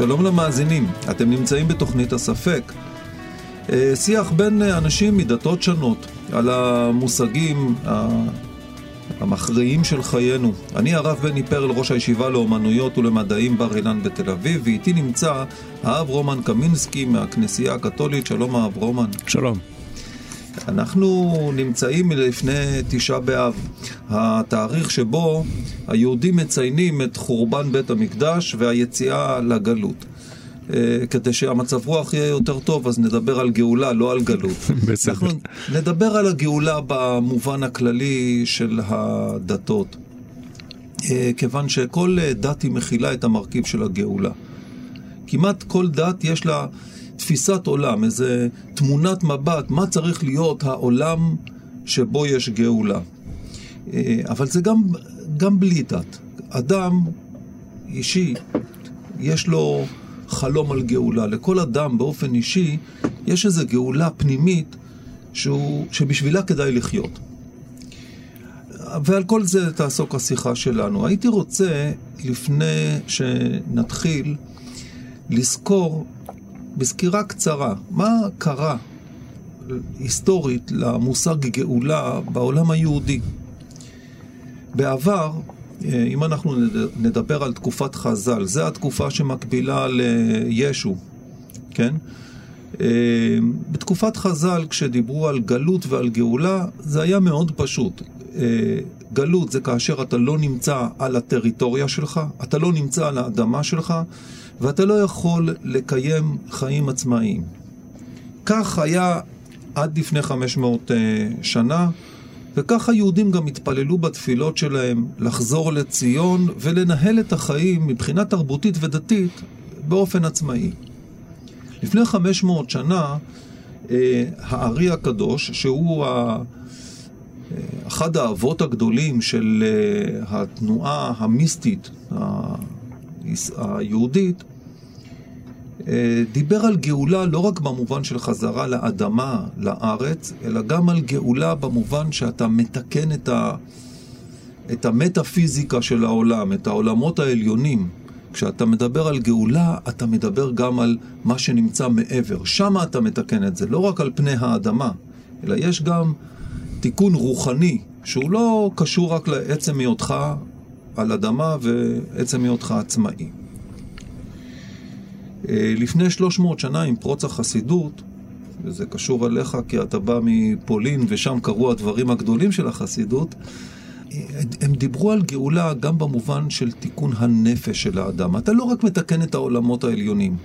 שלום למאזינים, אתם נמצאים בתוכנית הספק. אה, שיח בין אנשים מדתות שונות על המושגים המכריעים של חיינו. אני הרב בני פרל, ראש הישיבה לאומנויות ולמדעים בר אילן בתל אביב, ואיתי נמצא האב רומן קמינסקי מהכנסייה הקתולית. שלום האב רומן. שלום. אנחנו נמצאים לפני תשעה באב, התאריך שבו היהודים מציינים את חורבן בית המקדש והיציאה לגלות. אה, כדי שהמצב רוח יהיה יותר טוב, אז נדבר על גאולה, לא על גלות. בסדר. אנחנו נדבר על הגאולה במובן הכללי של הדתות. אה, כיוון שכל דת היא מכילה את המרכיב של הגאולה. כמעט כל דת יש לה תפיסת עולם, איזה תמונת מבט, מה צריך להיות העולם שבו יש גאולה. אה, אבל זה גם, גם בלי דת. אדם אישי, יש לו חלום על גאולה. לכל אדם באופן אישי יש איזו גאולה פנימית שהוא, שבשבילה כדאי לחיות. ועל כל זה תעסוק השיחה שלנו. הייתי רוצה, לפני שנתחיל, לזכור בסקירה קצרה, מה קרה היסטורית למושג גאולה בעולם היהודי. בעבר, אה, אם אנחנו נדבר על תקופת חז"ל, זו התקופה שמקבילה לישו, כן? אה, בתקופת חז"ל, כשדיברו על גלות ועל גאולה, זה היה מאוד פשוט. אה, גלות זה כאשר אתה לא נמצא על הטריטוריה שלך, אתה לא נמצא על האדמה שלך, ואתה לא יכול לקיים חיים עצמאיים. כך היה עד לפני 500 שנה, וכך היהודים גם התפללו בתפילות שלהם לחזור לציון ולנהל את החיים מבחינה תרבותית ודתית באופן עצמאי. לפני 500 שנה, אה, הארי הקדוש, שהוא ה... אה, אחד האבות הגדולים של אה, התנועה המיסטית היהודית, אה, דיבר על גאולה לא רק במובן של חזרה לאדמה, לארץ, אלא גם על גאולה במובן שאתה מתקן את, ה, את המטאפיזיקה של העולם, את העולמות העליונים. כשאתה מדבר על גאולה, אתה מדבר גם על מה שנמצא מעבר. שם אתה מתקן את זה, לא רק על פני האדמה, אלא יש גם תיקון רוחני, שהוא לא קשור רק לעצם היותך על אדמה ועצם היותך עצמאי. אה, לפני 300 שנה עם פרוץ החסידות, וזה קשור אליך כי אתה בא מפולין ושם קרו הדברים הגדולים של החסידות, הם דיברו על גאולה גם במובן של תיקון הנפש של האדם. אתה לא רק מתקן את העולמות העליונים.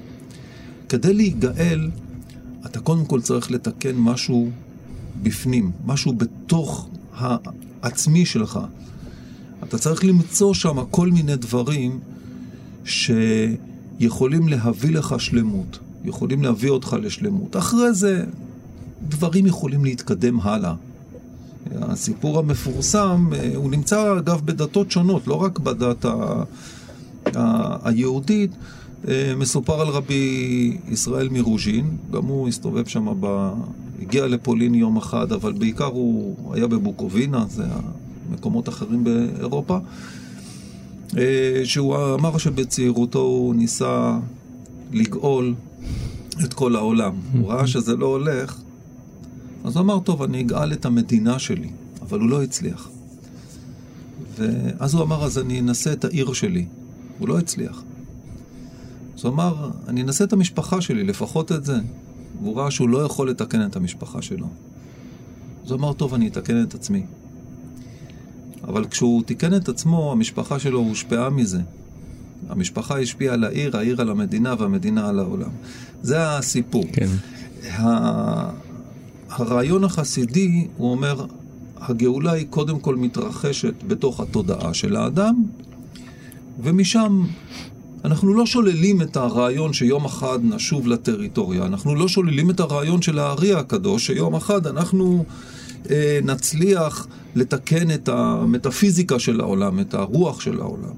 כדי להיגאל, אתה קודם כל צריך לתקן משהו בפנים, משהו בתוך העצמי שלך. אתה צריך למצוא שם כל מיני דברים ש... יכולים להביא לך שלמות, יכולים להביא אותך לשלמות. אחרי זה דברים יכולים להתקדם הלאה. הסיפור המפורסם, אה, הוא נמצא אגב בדתות שונות, לא רק בדת ה... ה... היהודית. אה, מסופר על רבי ישראל מרוז'ין, גם הוא הסתובב שם, ב... הגיע לפולין יום אחד, אבל בעיקר הוא היה בבוקובינה, זה המקומות אחרים באירופה. אה, שהוא אמר שבצעירותו הוא ניסה לגאול את כל העולם. הוא ראה שזה לא הולך, אז הוא אמר, טוב, אני אגאל את המדינה שלי, אבל הוא לא הצליח. ואז הוא אמר, אז אני אנסה את העיר שלי. הוא לא הצליח. אז הוא אמר, אני אנסה את המשפחה שלי, לפחות את זה. והוא ראה שהוא לא יכול לתקן את המשפחה שלו. אז הוא אמר, טוב, אני אתקן את עצמי. אבל כשהוא תיקן את עצמו, המשפחה שלו הושפעה מזה. המשפחה השפיעה על העיר, העיר על המדינה והמדינה על העולם. זה הסיפור. כן. הרעיון החסידי, הוא אומר, הגאולה היא קודם כל מתרחשת בתוך התודעה של האדם, ומשם אנחנו לא שוללים את הרעיון שיום אחד נשוב לטריטוריה, אנחנו לא שוללים את הרעיון של הארי הקדוש, שיום אחד אנחנו אה, נצליח לתקן את המטאפיזיקה של העולם, את הרוח של העולם.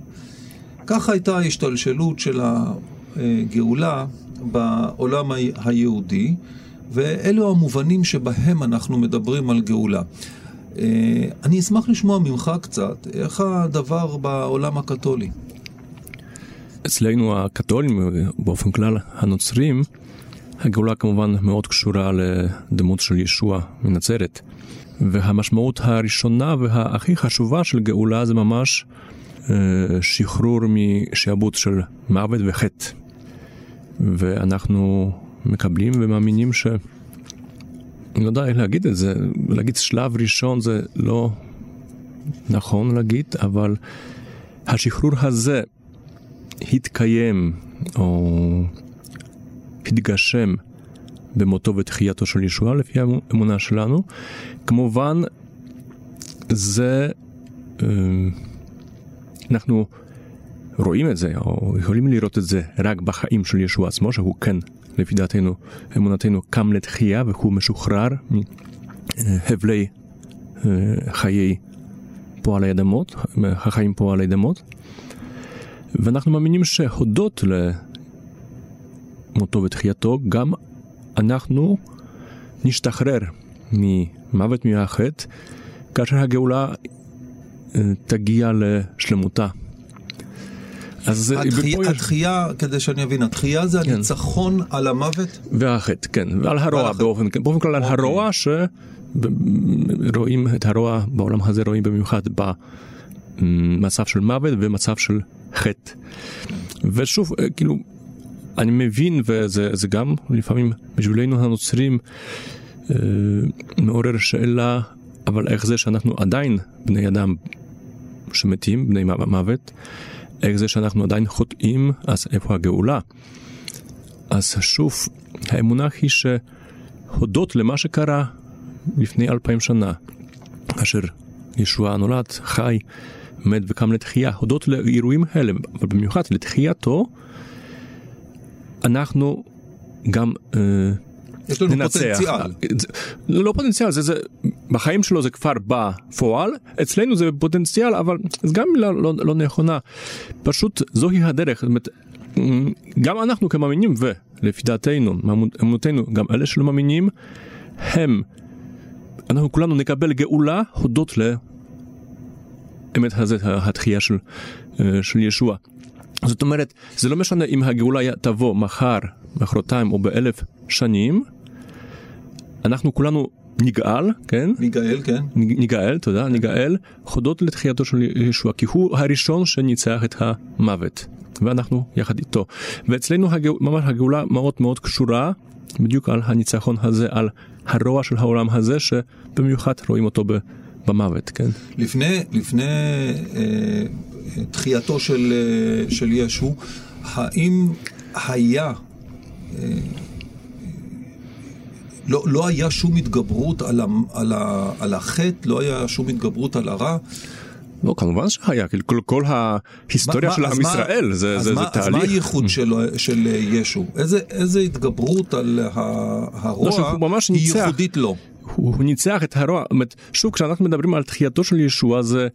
ככה הייתה ההשתלשלות של הגאולה בעולם היהודי, ואלו המובנים שבהם אנחנו מדברים על גאולה. אה, אני אשמח לשמוע ממך קצת, איך הדבר בעולם הקתולי? אצלנו הקתולים, באופן כלל הנוצרים, הגאולה כמובן מאוד קשורה לדמות של ישוע מנצרת. והמשמעות הראשונה והכי חשובה של גאולה זה ממש אה, שחרור משעבוד של מוות וחטא. ואנחנו מקבלים ומאמינים ש... אני לא יודע איך להגיד את זה, להגיד שלב ראשון זה לא נכון להגיד, אבל השחרור הזה התקיים או התגשם במותו ותחייתו של ישוע לפי האמונה שלנו. כמובן, זה, אה, אנחנו רואים את זה, או יכולים לראות את זה רק בחיים של ישוע עצמו, שהוא כן, לפי דעתנו, אמונתנו, קם לתחייה והוא משוחרר מהבלי אה, חיי פועלי אדמות, החיים פועלי אדמות. ואנחנו מאמינים שהודות למותו ותחייתו, גם אנחנו נשתחרר ממוות מהחטא, כאשר הגאולה אה, תגיע לשלמותה. אז התחייה, בפועל... התחייה, כדי שאני אבין, התחייה זה כן. הניצחון על המוות? והחטא, כן, ועל הרוע באופן, באופן כלל על אוקיי. הרוע, שרואים את הרוע בעולם הזה, רואים במיוחד במצב של מוות ומצב של חטא. ושוב, אה, כאילו, אני מבין, וזה גם לפעמים בשבילנו הנוצרים אה, מעורר שאלה, אבל איך זה שאנחנו עדיין בני אדם שמתים, בני מוות, איך זה שאנחנו עדיין חוטאים, אז איפה הגאולה? אז שוב, האמונה היא שהודות למה שקרה לפני אלפיים שנה, אשר ישוע נולד, חי, מת וקם לתחייה, הודות לאירועים האלה, אבל במיוחד לתחייתו, אנחנו גם אה, יש לנו ננצח. פוטנציאל. לא, לא פוטנציאל, זה, זה, בחיים שלו זה כבר בפועל, אצלנו זה פוטנציאל, אבל זה גם מילה לא, לא נכונה. פשוט זוהי הדרך. זאת אומרת, גם אנחנו כמאמינים, ולפי דעתנו, אמונתנו, גם אלה שלא מאמינים, הם, אנחנו כולנו נקבל גאולה הודות לאמת הזאת, התחייה של, אה, של ישוע. זאת אומרת, זה לא משנה אם הגאולה תבוא מחר, מחרתיים או באלף שנים, אנחנו כולנו נגאל, כן? נגאל, כן. נגאל, תודה, נגאל, הודות לתחייתו של ישוע, כי הוא הראשון שניצח את המוות, ואנחנו יחד איתו. ואצלנו הגאול, ממש הגאולה מאוד מאוד קשורה בדיוק על הניצחון הזה, על הרוע של העולם הזה, שבמיוחד רואים אותו במוות, כן? לפני, לפני אה, תחייתו של, אה, של ישו, האם היה... אה, לא, לא היה שום התגברות על, ה, על, ה, על החטא, לא היה שום התגברות על הרע. לא, כמובן שהיה, כל, כל ההיסטוריה מה, של עם ישראל, זה, זה, מה, זה תהליך. אז מה הייחוד של, של ישו? איזה, איזה התגברות על הרוע לא, היא ניצח, ייחודית לו? הוא, הוא ניצח את הרוע, שוב, כשאנחנו מדברים על תחייתו של ישוע, זה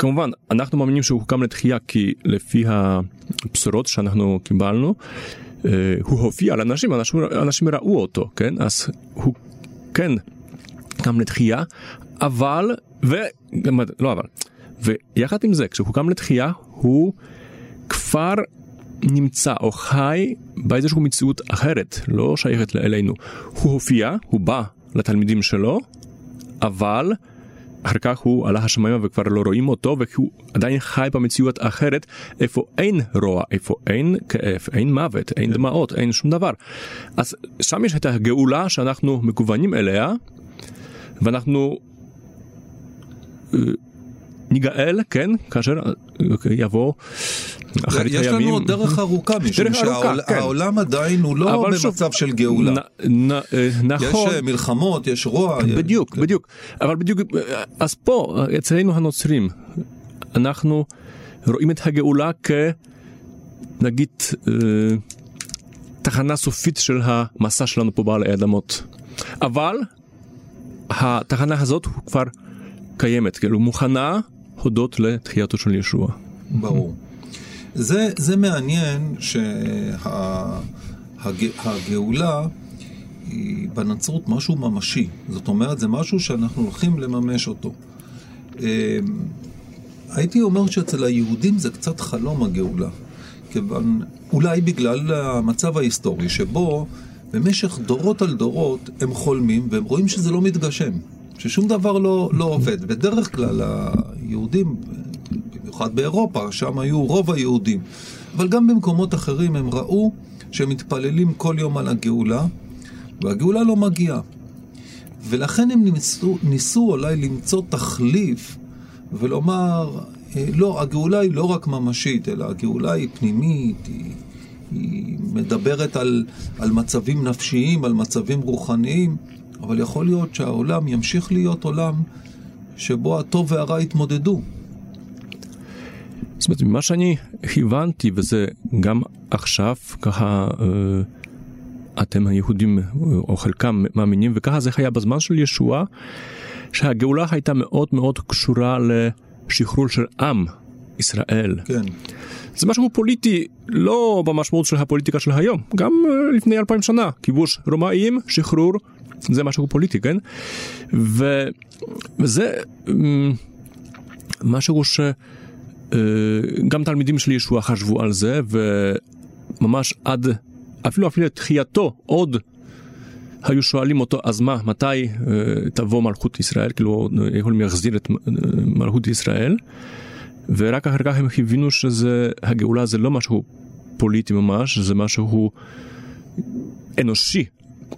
כמובן, אנחנו מאמינים שהוא קם לתחייה כי לפי הבשורות שאנחנו קיבלנו, אה, הוא הופיע לאנשים, אנשים, אנשים ראו אותו, כן? אז הוא כן קם לתחייה, אבל, ו... לא אבל, ויחד עם זה, כשהוא קם לתחייה, הוא כבר נמצא או חי באיזושהי מציאות אחרת, לא שייכת אלינו. הוא הופיע, הוא בא לתלמידים שלו, אבל אחר כך הוא עלה השמיימה וכבר לא רואים אותו, והוא עדיין חי במציאות אחרת, איפה אין רוע, איפה אין כאב, אין מוות, אין דמעות, אין שום דבר. אז שם יש את הגאולה שאנחנו מקוונים אליה, ואנחנו אה, ניגאל, כן, כאשר יבוא אחרית הימים. יש לנו עוד דרך ארוכה, משום שהעולם כן. עדיין הוא לא במצב שוב, של גאולה. נ, נ, אה, נכון. יש מלחמות, יש רוע. בדיוק, כן. בדיוק. אבל בדיוק, אז פה, אצלנו הנוצרים, אנחנו רואים את הגאולה נגיד, אה, תחנה סופית של המסע שלנו פה בעל האדמות. אבל התחנה הזאת כבר קיימת, כאילו מוכנה הודות לתחייתו של ישוע. ברור. זה, זה מעניין שהגאולה היא בנצרות משהו ממשי. זאת אומרת, זה משהו שאנחנו הולכים לממש אותו. אמ, הייתי אומר שאצל היהודים זה קצת חלום הגאולה. כיוון, אולי בגלל המצב ההיסטורי שבו במשך דורות על דורות הם חולמים והם רואים שזה לא מתגשם, ששום דבר לא, לא עובד. בדרך כלל היהודים, במיוחד באירופה, שם היו רוב היהודים, אבל גם במקומות אחרים הם ראו שהם מתפללים כל יום על הגאולה, והגאולה לא מגיעה. ולכן הם ניסו, ניסו אולי למצוא תחליף ולומר, אה, לא, הגאולה היא לא רק ממשית, אלא הגאולה היא פנימית, היא, היא מדברת על, על מצבים נפשיים, על מצבים רוחניים, אבל יכול להיות שהעולם ימשיך להיות עולם שבו הטוב והרע יתמודדו. זאת אומרת, ממה שאני הבנתי, וזה גם עכשיו, ככה אה, אתם היהודים, או חלקם מאמינים, וככה זה היה בזמן של ישוע, שהגאולה הייתה מאוד מאוד קשורה לשחרור של עם ישראל. כן. זה משהו פוליטי, לא במשמעות של הפוליטיקה של היום, גם אה, לפני אלפיים שנה, כיבוש רומאים, שחרור, זה משהו פוליטי, כן? ו... וזה אמ, משהו שגם אה, תלמידים של ישוע חשבו על זה, וממש עד, אפילו אפילו תחייתו, עוד היו שואלים אותו, אז מה, מתי uh, תבוא מלכות ישראל? כאילו, יכולים להחזיר את מלכות ישראל. ורק אחר כך הם הבינו שהגאולה זה לא משהו פוליטי ממש, זה משהו אנושי,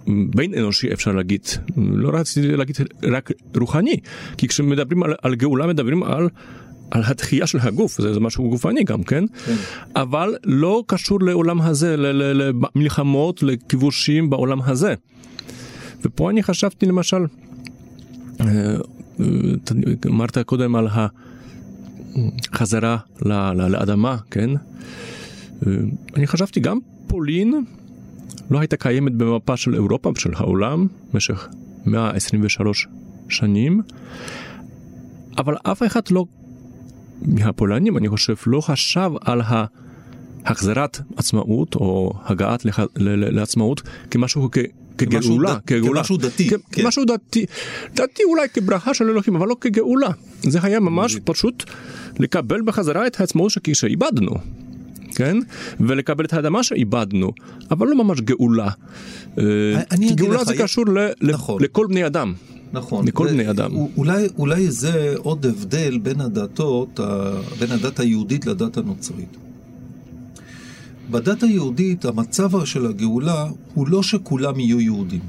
בין אנושי אפשר להגיד, לא רציתי להגיד רק רוחני, כי כשמדברים על, על גאולה מדברים על, על התחייה של הגוף, זה, זה משהו גופני גם, כן? כן? אבל לא קשור לעולם הזה, למלחמות, לכיבושים בעולם הזה. ופה אני חשבתי למשל, אה, אה, אמרת קודם על החזרה לאדמה, כן? אה, אני חשבתי גם פולין לא הייתה קיימת במפה של אירופה ושל העולם במשך 123 שנים, אבל אף אחד לא, מהפולנים אני חושב, לא חשב על החזרת עצמאות או הגעת לח... לעצמאות כמשהו כ... כגאולה, כגאולה, כמשהו דתי, כ- כן. כמשהו דתי, דתי אולי כברכה של אלוהים, אבל לא כגאולה. זה היה ממש פשוט לקבל בחזרה את העצמאות שאיבדנו. כן? ולקבל את האדמה שאיבדנו, אבל לא ממש גאולה. אה, כי גאולה זה קשור נכון. לכל בני אדם. נכון. לכל בני אדם. אולי, אולי זה עוד הבדל בין הדתות, בין הדת היהודית לדת הנוצרית. בדת היהודית המצב של הגאולה הוא לא שכולם יהיו יהודים.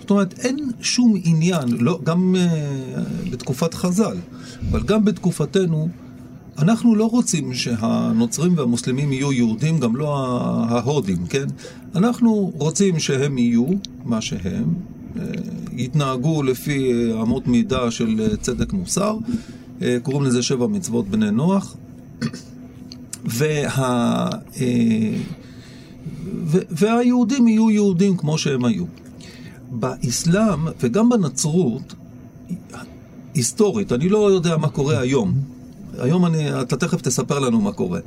זאת אומרת, אין שום עניין, לא, גם uh, בתקופת חז"ל, אבל גם בתקופתנו, אנחנו לא רוצים שהנוצרים והמוסלמים יהיו יהודים, גם לא ההודים, כן? אנחנו רוצים שהם יהיו מה שהם, אה, יתנהגו לפי אמות מידה של צדק מוסר, אה, קוראים לזה שבע מצוות בני נוח. וה... אה, והיהודים יהיו יהודים כמו שהם היו. באסלאם וגם בנצרות, היסטורית, אני לא יודע מה קורה היום, היום אני, אתה תכף תספר לנו מה קורה.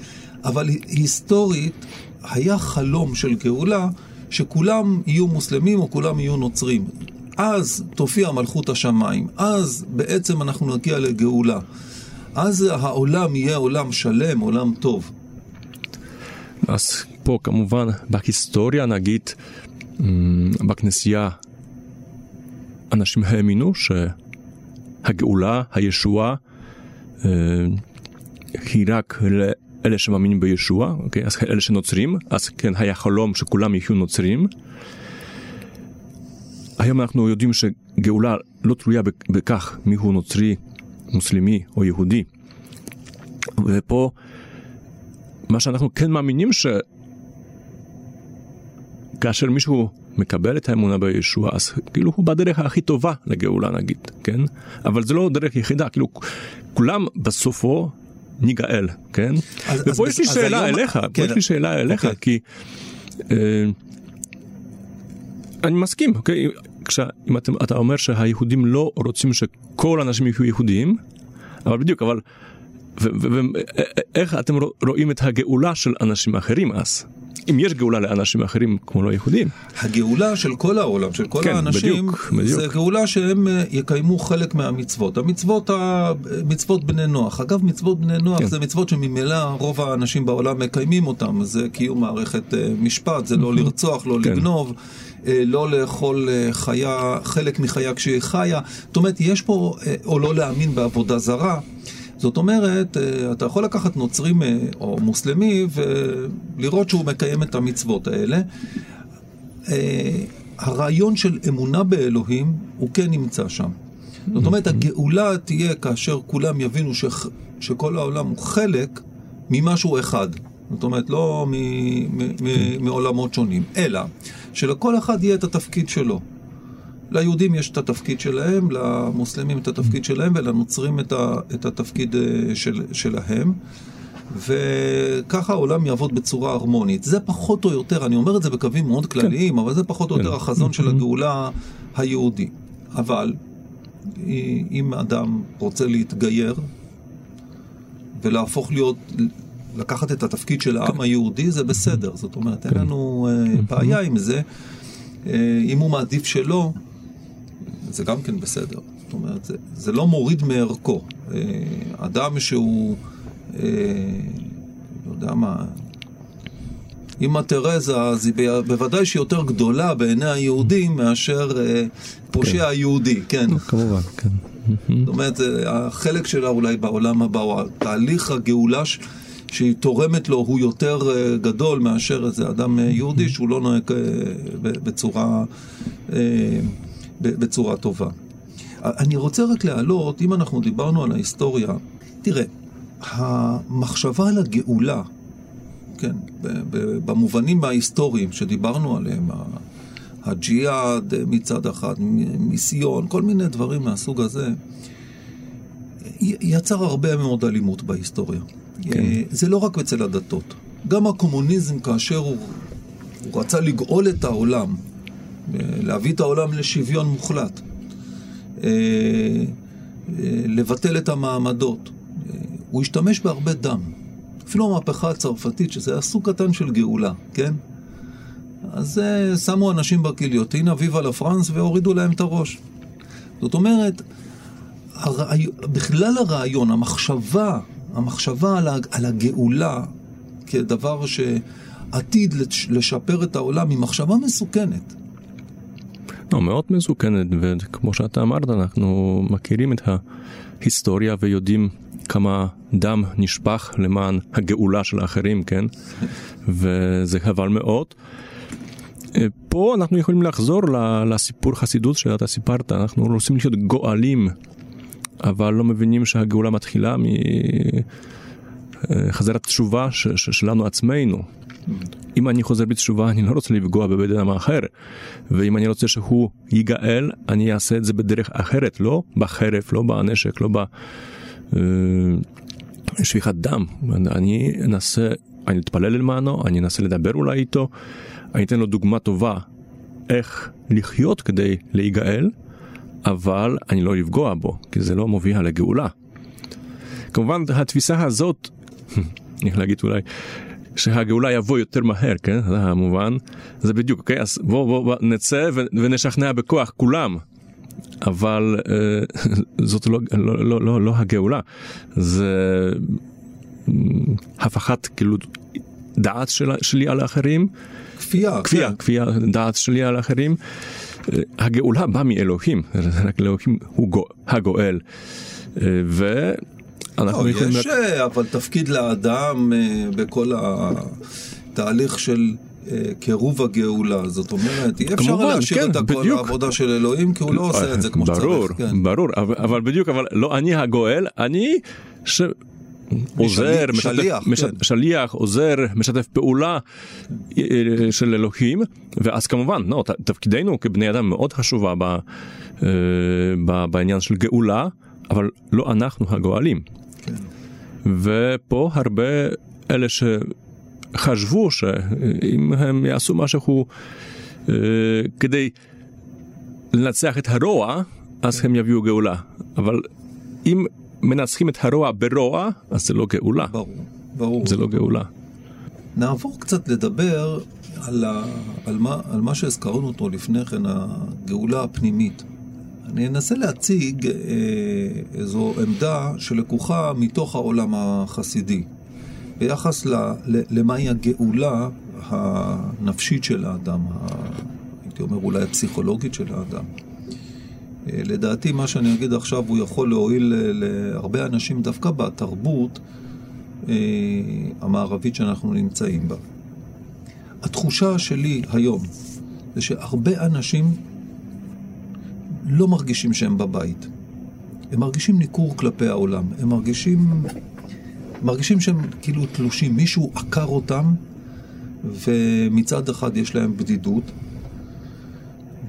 אבל היסטורית, היה חלום של גאולה שכולם יהיו מוסלמים או כולם יהיו נוצרים. אז תופיע מלכות השמיים, אז בעצם אנחנו נגיע לגאולה. אז העולם יהיה עולם שלם, עולם טוב. אז פה כמובן בהיסטוריה נגיד בכנסייה אנשים האמינו שהגאולה, הישועה רק לאלה שמאמינים בישוע, אוקיי? אז אלה שנוצרים, אז כן היה חלום שכולם יהיו נוצרים. היום אנחנו יודעים שגאולה לא תלויה בכך מיהו נוצרי, מוסלמי או יהודי. ופה מה שאנחנו כן מאמינים שכאשר מישהו מקבל את האמונה בישוע, אז כאילו הוא בדרך הכי טובה לגאולה נגיד, כן? אבל זה לא דרך יחידה, כאילו כולם בסופו ניגאל, כן? אז- ופה אז- יש לי אז שאלה היום- אליך, פה כן. יש לי שאלה אליך, אוקיי. כי... אה, אני מסכים, אוקיי? כשה- אם אתם, אתה אומר שהיהודים לא רוצים שכל האנשים יהיו יהודים, אבל בדיוק, אבל... ואיך אתם רוא- רואים את הגאולה של אנשים אחרים אז? אם יש גאולה לאנשים אחרים כמו לא יהודים. הגאולה של כל העולם, של כל כן, האנשים, בדיוק, בדיוק. זה גאולה שהם אה, יקיימו חלק מהמצוות. המצוות, ה... מצוות בני נוח. אגב, מצוות בני נוח כן. זה מצוות שממילא רוב האנשים בעולם מקיימים אותם. זה קיום מערכת אה, משפט, זה לא לרצוח, לא כן. לגנוב, אה, לא לאכול חיה, חלק מחיה כשהיא חיה. זאת אומרת, יש פה, או לא להאמין בעבודה זרה. זאת אומרת, אה, אתה יכול לקחת נוצרי אה, או מוסלמי ולראות שהוא מקיים את המצוות האלה. אה, הרעיון של אמונה באלוהים הוא כן נמצא שם. זאת אומרת, הגאולה תהיה כאשר כולם יבינו ש... שכל העולם הוא חלק ממשהו אחד. זאת אומרת, לא מ... מ... מ... מעולמות שונים, אלא שלכל אחד יהיה את התפקיד שלו. ליהודים יש את התפקיד שלהם, למוסלמים את התפקיד שלהם ולנוצרים את, ה... את התפקיד אה, של... שלהם. וככה העולם יעבוד בצורה הרמונית. זה פחות או יותר, אני אומר את זה בקווים מאוד כלליים, אבל זה פחות או כן. יותר החזון של הגאולה היהודי. אבל אם אדם רוצה להתגייר ולהפוך להיות, לקחת את התפקיד של העם היהודי, זה בסדר. זאת אומרת, אין לנו אה, בעיה עם זה. אה, אם הוא מעדיף שלא, זה גם כן בסדר. זאת אומרת, זה, זה לא מוריד מערכו. אה, אדם שהוא, אה, לא יודע מה, אמא תרזה, אז היא בוודאי שהיא יותר גדולה בעיני היהודים מאשר אה, פושע היהודי, כן. כמובן, כן. זאת אומרת, החלק שלה אולי בעולם הבא, או תהליך הגאולה ש- שהיא תורמת לו הוא יותר אה, גדול מאשר איזה אדם אה, יהודי שהוא לא נוהג בצורה, בצורה טובה. אני רוצה רק להעלות, אם אנחנו דיברנו על ההיסטוריה, תראה, המחשבה על הגאולה, כן, במובנים ההיסטוריים שדיברנו עליהם, הג'יהאד אה, מצד אחד, מיסיון, כל מיני דברים מהסוג הזה, יצר הרבה מאוד אלימות בהיסטוריה. כן. אה, זה לא רק אצל הדתות. גם הקומוניזם, כאשר הוא, הוא רצה לגאול את העולם, להביא את העולם לשוויון מוחלט, אה, אה, לבטל את המעמדות, אה, הוא השתמש בהרבה דם. אפילו המהפכה הצרפתית, שזה היה סוג קטן של גאולה, כן? אז שמו אנשים בגיליוטינה, ויבה לה פרנס, והורידו להם את הראש. זאת אומרת, הרעי... בכלל הרעיון, המחשבה, המחשבה על, הגאולה כדבר שעתיד לש- לשפר את העולם היא מחשבה מסוכנת. לא, מאוד מסוכנת, וכמו שאתה אמרת, אנחנו מכירים את ההיסטוריה ויודעים כמה דם נשפך למען הגאולה של האחרים, כן? וזה חבל מאוד. אה, פה אנחנו יכולים לחזור לסיפור חסידות שאתה סיפרת, אנחנו רוצים להיות גואלים, אבל לא מבינים שהגאולה מתחילה מחזרת תשובה ש- ש- שלנו עצמנו. אם אני חוזר בתשובה, אני לא רוצה לפגוע בבן אדם אחר. ואם אני רוצה שהוא ייגאל, אני אעשה את זה בדרך אחרת, לא בחרב, לא בנשק, לא בשפיכת דם. אני אנסה, אני אתפלל למענו, אני אנסה לדבר אולי איתו, אני אתן לו דוגמה טובה איך לחיות כדי להיגאל, אבל אני לא לפגוע בו, כי זה לא מוביל לגאולה. כמובן, התפיסה הזאת, אני יכול להגיד אולי, שהגאולה יבוא יותר מהר, כן? זה המובן. זה בדיוק, אוקיי? אז בואו בוא, בוא, נצא ו- ונשכנע בכוח כולם. אבל אה, זאת לא, לא, לא, לא, לא הגאולה, זה אה, הפכת כאילו דעת של, שלי על האחרים, כפייה. כפייה, כן. כפייה דעת שלי על האחרים. אה, הגאולה באה מאלוהים, רק אלוהים הוא גו, הגואל. אה, ואנחנו לא, יכולים... יש אה, אבל תפקיד לאדם אה, בכל התהליך של אה, קירוב הגאולה. זאת אומרת, אי אפשר כמובן, להשאיר כן, את הכל בדיוק. לעבודה של אלוהים, כי הוא לא עושה את זה כמו ברור, שצריך. כן. ברור, אבל, אבל בדיוק, אבל לא אני הגואל, אני ש... עוזר, משתף, שליח, מש... כן. שליח, עוזר, משתף פעולה של אלוהים, ואז כמובן, לא, תפקידנו כבני אדם מאוד חשובה ב, ב, בעניין של גאולה, אבל לא אנחנו הגואלים. כן. ופה הרבה אלה שחשבו שאם הם יעשו משהו אה, כדי לנצח את הרוע, אז הם יביאו גאולה. אבל אם מנצחים את הרוע ברוע, אז זה לא גאולה. ברור, ברור. זה לא גאולה. נעבור קצת לדבר על, ה, על, מה, על מה שהזכרנו אותו לפני כן, הגאולה הפנימית. אני אנסה להציג אה, איזו עמדה שלקוחה מתוך העולם החסידי, ביחס ל, ל, למהי הגאולה הנפשית של האדם, הייתי אומר אולי הפסיכולוגית של האדם. אה, לדעתי מה שאני אגיד עכשיו הוא יכול להועיל להרבה אנשים דווקא בתרבות אה, המערבית שאנחנו נמצאים בה. התחושה שלי היום זה שהרבה אנשים לא מרגישים שהם בבית. הם מרגישים ניכור כלפי העולם. הם מרגישים, מרגישים שהם כאילו תלושים. מישהו עקר אותם, ומצד אחד יש להם בדידות,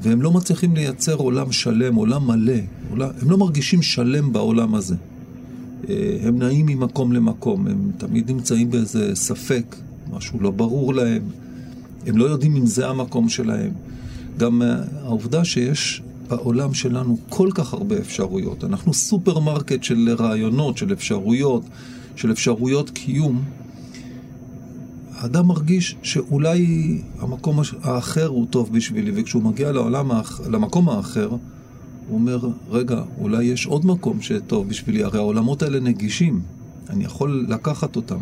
והם לא מצליחים לייצר עולם שלם, עולם מלא. עולם, הם לא מרגישים שלם בעולם הזה. אה, הם נעים ממקום למקום, הם תמיד נמצאים באיזה ספק, משהו לא ברור להם. הם לא יודעים אם זה המקום שלהם. גם אה, העובדה שיש בעולם שלנו כל כך הרבה אפשרויות. אנחנו סופרמרקט של רעיונות, של אפשרויות, של אפשרויות קיום. האדם מרגיש שאולי המקום האחר הוא טוב בשבילי, וכשהוא מגיע לעולם, למקום האחר, הוא אומר, רגע, אולי יש עוד מקום שטוב בשבילי, הרי העולמות האלה נגישים, אני יכול לקחת אותם.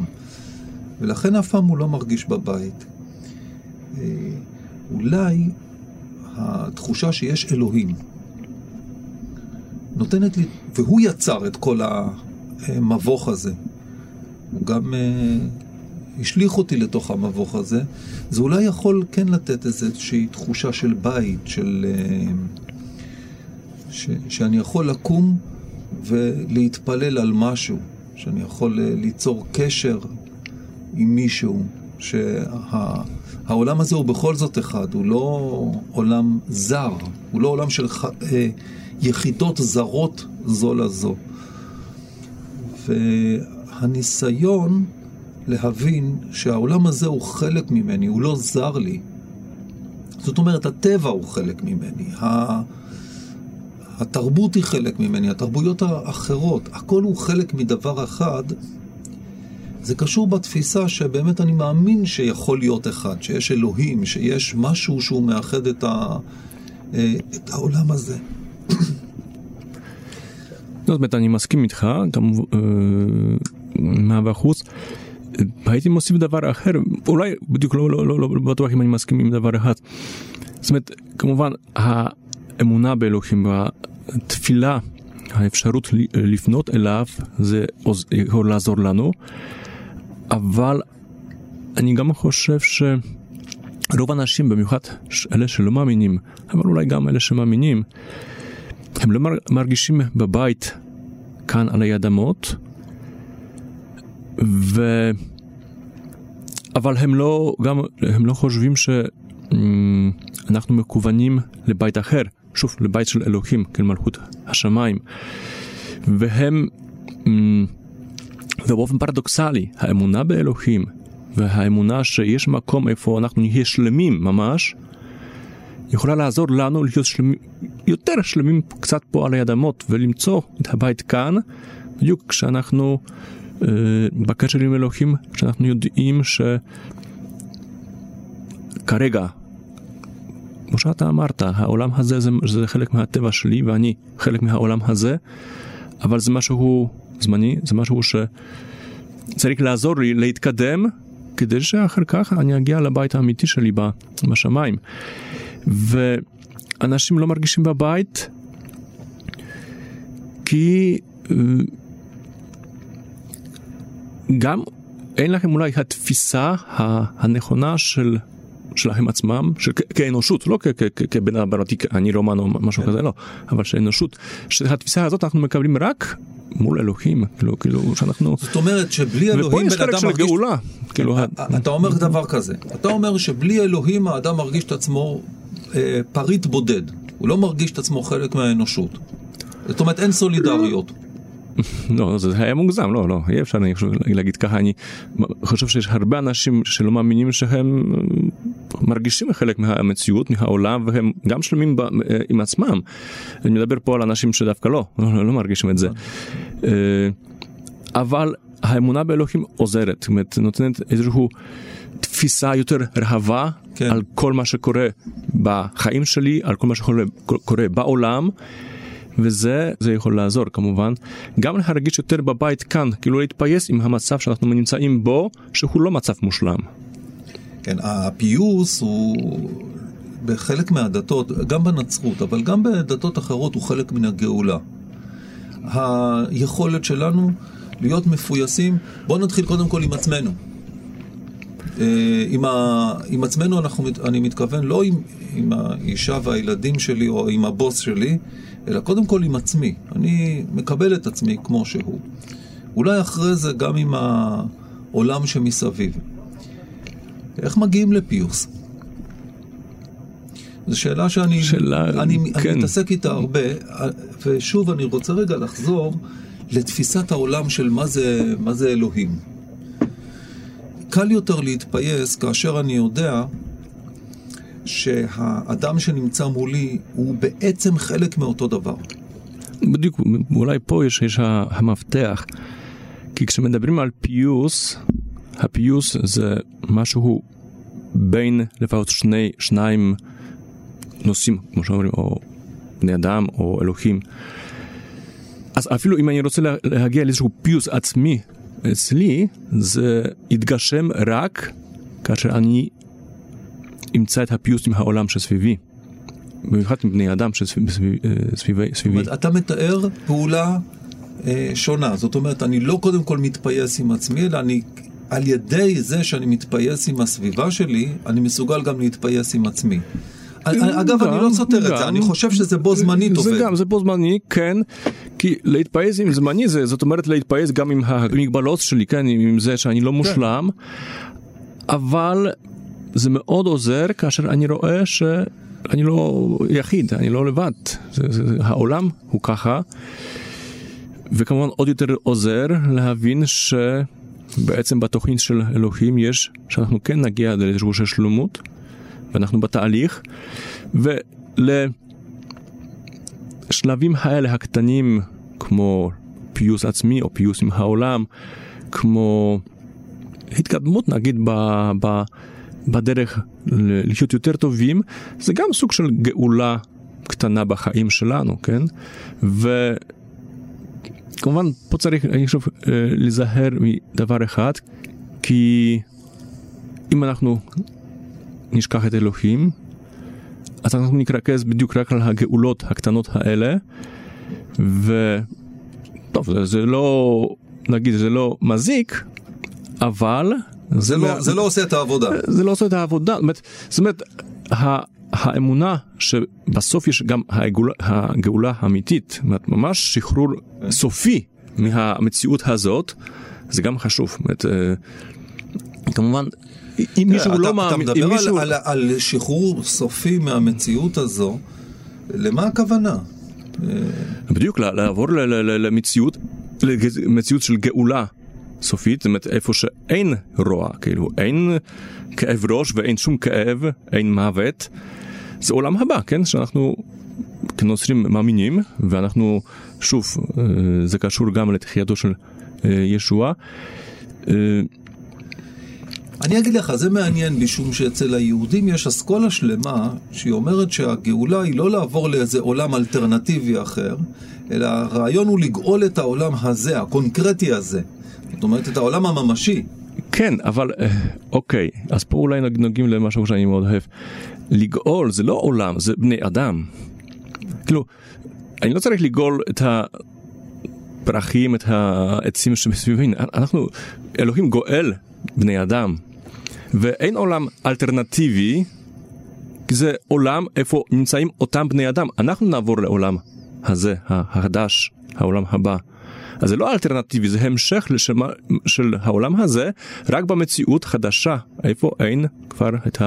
ולכן אף פעם הוא לא מרגיש בבית. אה, אולי התחושה שיש אלוהים נותנת לי, והוא יצר את כל המבוך הזה. הוא גם uh, השליך אותי לתוך המבוך הזה. זה אולי יכול כן לתת איזושהי תחושה של בית, של... Uh, ש, שאני יכול לקום ולהתפלל על משהו, שאני יכול uh, ליצור קשר עם מישהו, שה... העולם הזה הוא בכל זאת אחד, הוא לא עולם זר, הוא לא עולם של ח... אה, יחידות זרות זו לזו. והניסיון להבין שהעולם הזה הוא חלק ממני, הוא לא זר לי. זאת אומרת, הטבע הוא חלק ממני, התרבות היא חלק ממני, התרבויות האחרות, הכל הוא חלק מדבר אחד זה קשור בתפיסה שבאמת אני מאמין שיכול להיות אחד, שיש אלוהים, שיש משהו שהוא מאחד את, ה, אה, את העולם הזה. זאת אומרת, אני מסכים איתך, מאה אחוז. הייתי מוסיף דבר אחר, אולי בדיוק לא, לא, לא, לא בטוח אם אני מסכים עם דבר אחד. זאת אומרת, כמובן, האמונה באלוהים והתפילה, האפשרות לפנות אליו, זה יכול לעזור לנו. אבל אני גם חושב שרוב האנשים, במיוחד אלה שלא מאמינים, אבל אולי גם אלה שמאמינים, הם לא מרגישים בבית כאן על האדמות, ו... אבל הם לא, גם, הם לא חושבים שאנחנו מכוונים לבית אחר, שוב, לבית של אלוהים, כן, מלכות השמיים. והם ובאופן פרדוקסלי, האמונה באלוהים והאמונה שיש מקום איפה אנחנו נהיה שלמים ממש, יכולה לעזור לנו להיות שלמים, יותר שלמים קצת פה על האדמות ולמצוא את הבית כאן, בדיוק כשאנחנו אה, בקשר עם אלוהים, כשאנחנו יודעים שכרגע, כמו שאתה אמרת, העולם הזה זה, זה חלק מהטבע שלי ואני חלק מהעולם הזה, אבל זה משהו זמני, זה משהו שצריך לעזור לי להתקדם, כדי שאחר כך אני אגיע לבית האמיתי שלי בשמיים. ואנשים לא מרגישים בבית, כי אה, גם אין לכם אולי התפיסה הנכונה של שלהם עצמם, של, כאנושות, לא כבן אדם ברותי, אני רומן או משהו כן. כזה, לא, אבל שאנושות, שהתפיסה הזאת אנחנו מקבלים רק מול אלוהים, כאילו, כאילו שאנחנו... זאת אומרת שבלי אלוהים בן אדם מרגיש... גאולה. כאילו... אתה אומר דבר כזה, אתה אומר שבלי אלוהים האדם מרגיש את עצמו אה, פריט בודד, הוא לא מרגיש את עצמו חלק מהאנושות. זאת אומרת אין סולידריות. לא, זה היה מוגזם, לא, לא, אי אפשר אני חושב להגיד ככה, אני חושב שיש הרבה אנשים שלא מאמינים שהם מרגישים חלק מהמציאות, מהעולם, והם גם שלמים ב, עם עצמם. אני מדבר פה על אנשים שדווקא לא, לא, לא מרגישים את זה. אבל האמונה באלוהים עוזרת, זאת אומרת, נותנת איזושהי תפיסה יותר רחבה כן. על כל מה שקורה בחיים שלי, על כל מה שקורה בעולם. וזה זה יכול לעזור כמובן גם להרגיש יותר בבית כאן כאילו להתפייס עם המצב שאנחנו נמצאים בו שהוא לא מצב מושלם. כן, הפיוס הוא בחלק מהדתות, גם בנצרות, אבל גם בדתות אחרות הוא חלק מן הגאולה. היכולת שלנו להיות מפויסים, בואו נתחיל קודם כל עם עצמנו. אה, עם, ה... עם עצמנו אנחנו, אני מתכוון לא עם, עם האישה והילדים שלי או עם הבוס שלי, אלא קודם כל עם עצמי. אני מקבל את עצמי כמו שהוא. אולי אחרי זה גם עם העולם שמסביב. איך מגיעים לפיוס? זו שאלה שאני שאלה, אני, כן. אני מתעסק איתה הרבה, ושוב אני רוצה רגע לחזור לתפיסת העולם של מה זה, מה זה אלוהים. קל יותר להתפייס כאשר אני יודע שהאדם שנמצא מולי הוא בעצם חלק מאותו דבר. בדיוק, אולי פה יש, יש המפתח. כי כשמדברים על פיוס, הפיוס זה משהו בין לפחות שני, שניים נושאים, כמו שאומרים, או בני אדם או אלוהים. אז אפילו אם אני רוצה להגיע לאיזשהו פיוס עצמי אצלי, זה יתגשם רק כאשר אני אמצא את הפיוס עם העולם שסביבי. במיוחד עם בני אדם שסביבי. זאת אומרת, אתה מתאר פעולה אה, שונה. זאת אומרת, אני לא קודם כל מתפייס עם עצמי, אלא אני, על ידי זה שאני מתפייס עם הסביבה שלי, אני מסוגל גם להתפייס עם עצמי. אגב, אני לא סותר את זה, אני חושב שזה בו זמנית עובד. זה גם, זה בו זמני, כן, כי להתפייס עם זמני זה, זאת אומרת להתפייס גם עם המגבלות שלי, כן, עם זה שאני לא כן. מושלם, אבל זה מאוד עוזר כאשר אני רואה שאני לא יחיד, אני לא לבד. זה, זה, העולם הוא ככה, וכמובן עוד יותר עוזר להבין שבעצם בתוכנית של אלוהים יש, שאנחנו כן נגיע לאיזשהו של שלמות, ואנחנו בתהליך, ולשלבים האלה הקטנים, כמו פיוס עצמי או פיוס עם העולם, כמו התקדמות נגיד ב... ב בדרך לחיות יותר טובים, זה גם סוג של גאולה קטנה בחיים שלנו, כן? וכמובן, פה צריך, אני חושב, אה, להיזהר מדבר אחד, כי אם אנחנו נשכח את אלוהים, אז אנחנו נתרכז בדיוק רק על הגאולות הקטנות האלה, ו... טוב, זה, זה לא, נגיד, זה לא מזיק, אבל זה, לא, זה לא עושה את העבודה. זה לא עושה את העבודה. זאת אומרת, זאת אומרת האמונה שבסוף יש גם הגאולה, הגאולה האמיתית, ממש שחרור. סופי מהמציאות הזאת, זה גם חשוב. זאת אומרת, אה, כמובן, אם מישהו לא מאמין... אתה מדבר מישהו... על, על, על שחרור סופי מהמציאות הזו, למה הכוונה? בדיוק, לעבור למציאות, למציאות של גאולה. סופית, זאת אומרת איפה שאין רוע, כאילו אין כאב ראש ואין שום כאב, אין מוות, זה עולם הבא, כן? שאנחנו כנוצרים מאמינים, ואנחנו, שוב, אה, זה קשור גם לתחייתו של אה, ישוע. אה, אני אגיד לך, זה מעניין, משום שאצל היהודים יש אסכולה שלמה שהיא אומרת שהגאולה היא לא לעבור לאיזה עולם אלטרנטיבי אחר, אלא הרעיון הוא לגאול את העולם הזה, הקונקרטי הזה. זאת אומרת, את העולם הממשי. כן, אבל אוקיי, אז פה אולי נוגעים למשהו שאני מאוד אוהב. לגאול זה לא עולם, זה בני אדם. כאילו, אני לא צריך לגאול את הפרחים, את העצים שמסביבי. אנחנו, אלוהים גואל בני אדם. ואין עולם אלטרנטיבי, כי זה עולם איפה נמצאים אותם בני אדם. אנחנו נעבור לעולם הזה, החדש, העולם הבא. אז זה לא אלטרנטיבי, זה המשך לשמה, של העולם הזה, רק במציאות חדשה, איפה אין כבר את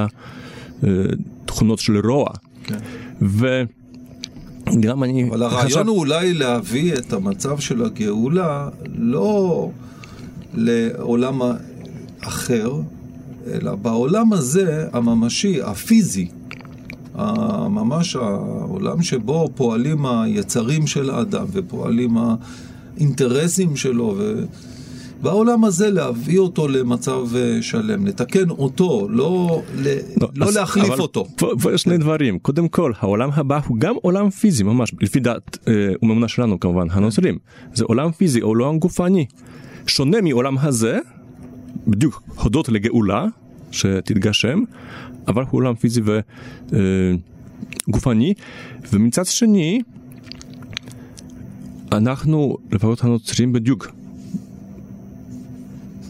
התכונות של רוע. כן. גם אני אבל הרעיון חשב- הוא אולי להביא את המצב של הגאולה לא לעולם אחר, אלא בעולם הזה, הממשי, הפיזי, ממש העולם שבו פועלים היצרים של האדם ופועלים האינטרסים שלו, ו... בעולם הזה להביא אותו למצב אה, שלם, לתקן אותו, לא, ל... לא אז- להחליף אבל אותו. פה, פה יש שני דברים. קודם כל, העולם הבא הוא גם עולם פיזי, ממש, לפי דעת אה, וממונה שלנו כמובן, הנוצרים. זה עולם פיזי, עולם גופני. שונה מעולם הזה, בדיוק הודות לגאולה שתתגשם, אבל הוא עולם פיזי וגופני. ומצד שני, אנחנו, לפחות הנוצרים בדיוק,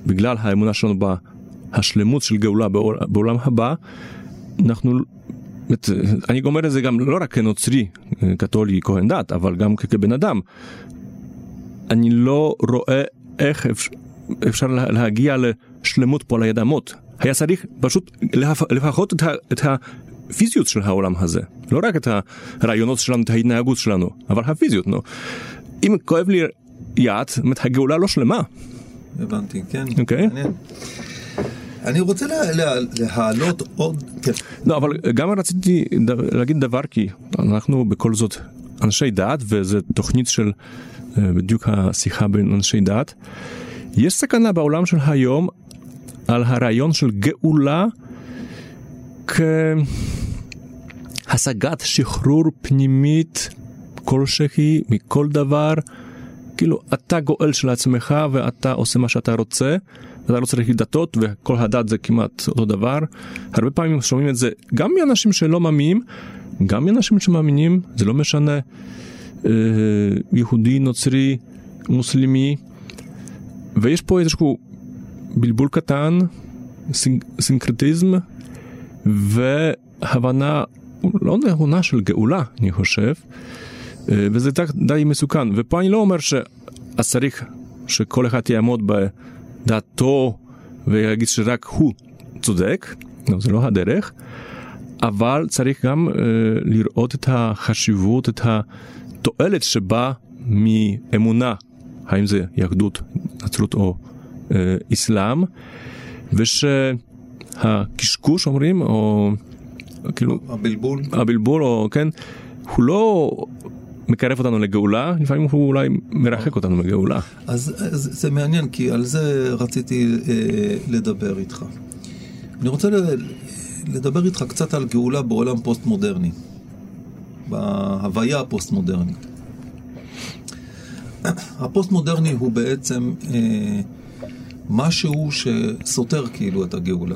בגלל האמונה שלנו בהשלמות של גאולה בעול- בעולם הבא, אנחנו, באמת, אני אומר את זה גם לא רק כנוצרי, קתולי, כהן דת, אבל גם כבן אדם. אני לא רואה איך אפשר, אפשר לה- להגיע לשלמות פה על היד אמות. היה צריך פשוט לפ- לפחות את, את הפיזיות של העולם הזה. לא רק את הרעיונות שלנו, את ההתנהגות שלנו, אבל הפיזיות, נו. אם כואב לי יד, הגאולה לא שלמה. הבנתי, כן. אוקיי. מעניין. אני רוצה לה, לה, להעלות עוד... כן. לא, אבל גם רציתי להגיד דבר, כי אנחנו בכל זאת אנשי דת, וזו תוכנית של אה, בדיוק השיחה בין אנשי דת. יש סכנה בעולם של היום על הרעיון של גאולה כהשגת שחרור פנימית כלשהי מכל דבר. כאילו אתה גואל של עצמך ואתה עושה מה שאתה רוצה, אתה לא צריך דתות וכל הדת זה כמעט אותו דבר. הרבה פעמים שומעים את זה גם מאנשים שלא מאמינים, גם מאנשים שמאמינים, זה לא משנה, אה, יהודי, נוצרי, מוסלמי, ויש פה איזשהו בלבול קטן, סינק, סינקרטיזם והבנה לא נכונה של גאולה, אני חושב. אה, וזה די- די מסוכן. ופה אני לא אומר שאז צריך שכל אחד יעמוד בדעתו ויגיד שרק הוא צודק, לא, זה לא הדרך, אבל צריך גם אה, לראות את החשיבות, את התועלת שבאה מאמונה, האם זה יהדות, נצרות או אה, אסלאם, ושהקשקוש אומרים, או כאילו הבלבול. הבלבול, או כן, הוא לא מקרב אותנו לגאולה, לפעמים הוא אולי מרחק אותנו מגאולה. אז, אז זה מעניין, כי על זה רציתי אה, לדבר איתך. אני רוצה ל- לדבר איתך קצת על גאולה בעולם פוסט-מודרני, בהוויה הפוסט-מודרנית. הפוסט-מודרני הוא בעצם אה, משהו שסותר כאילו את הגאולה.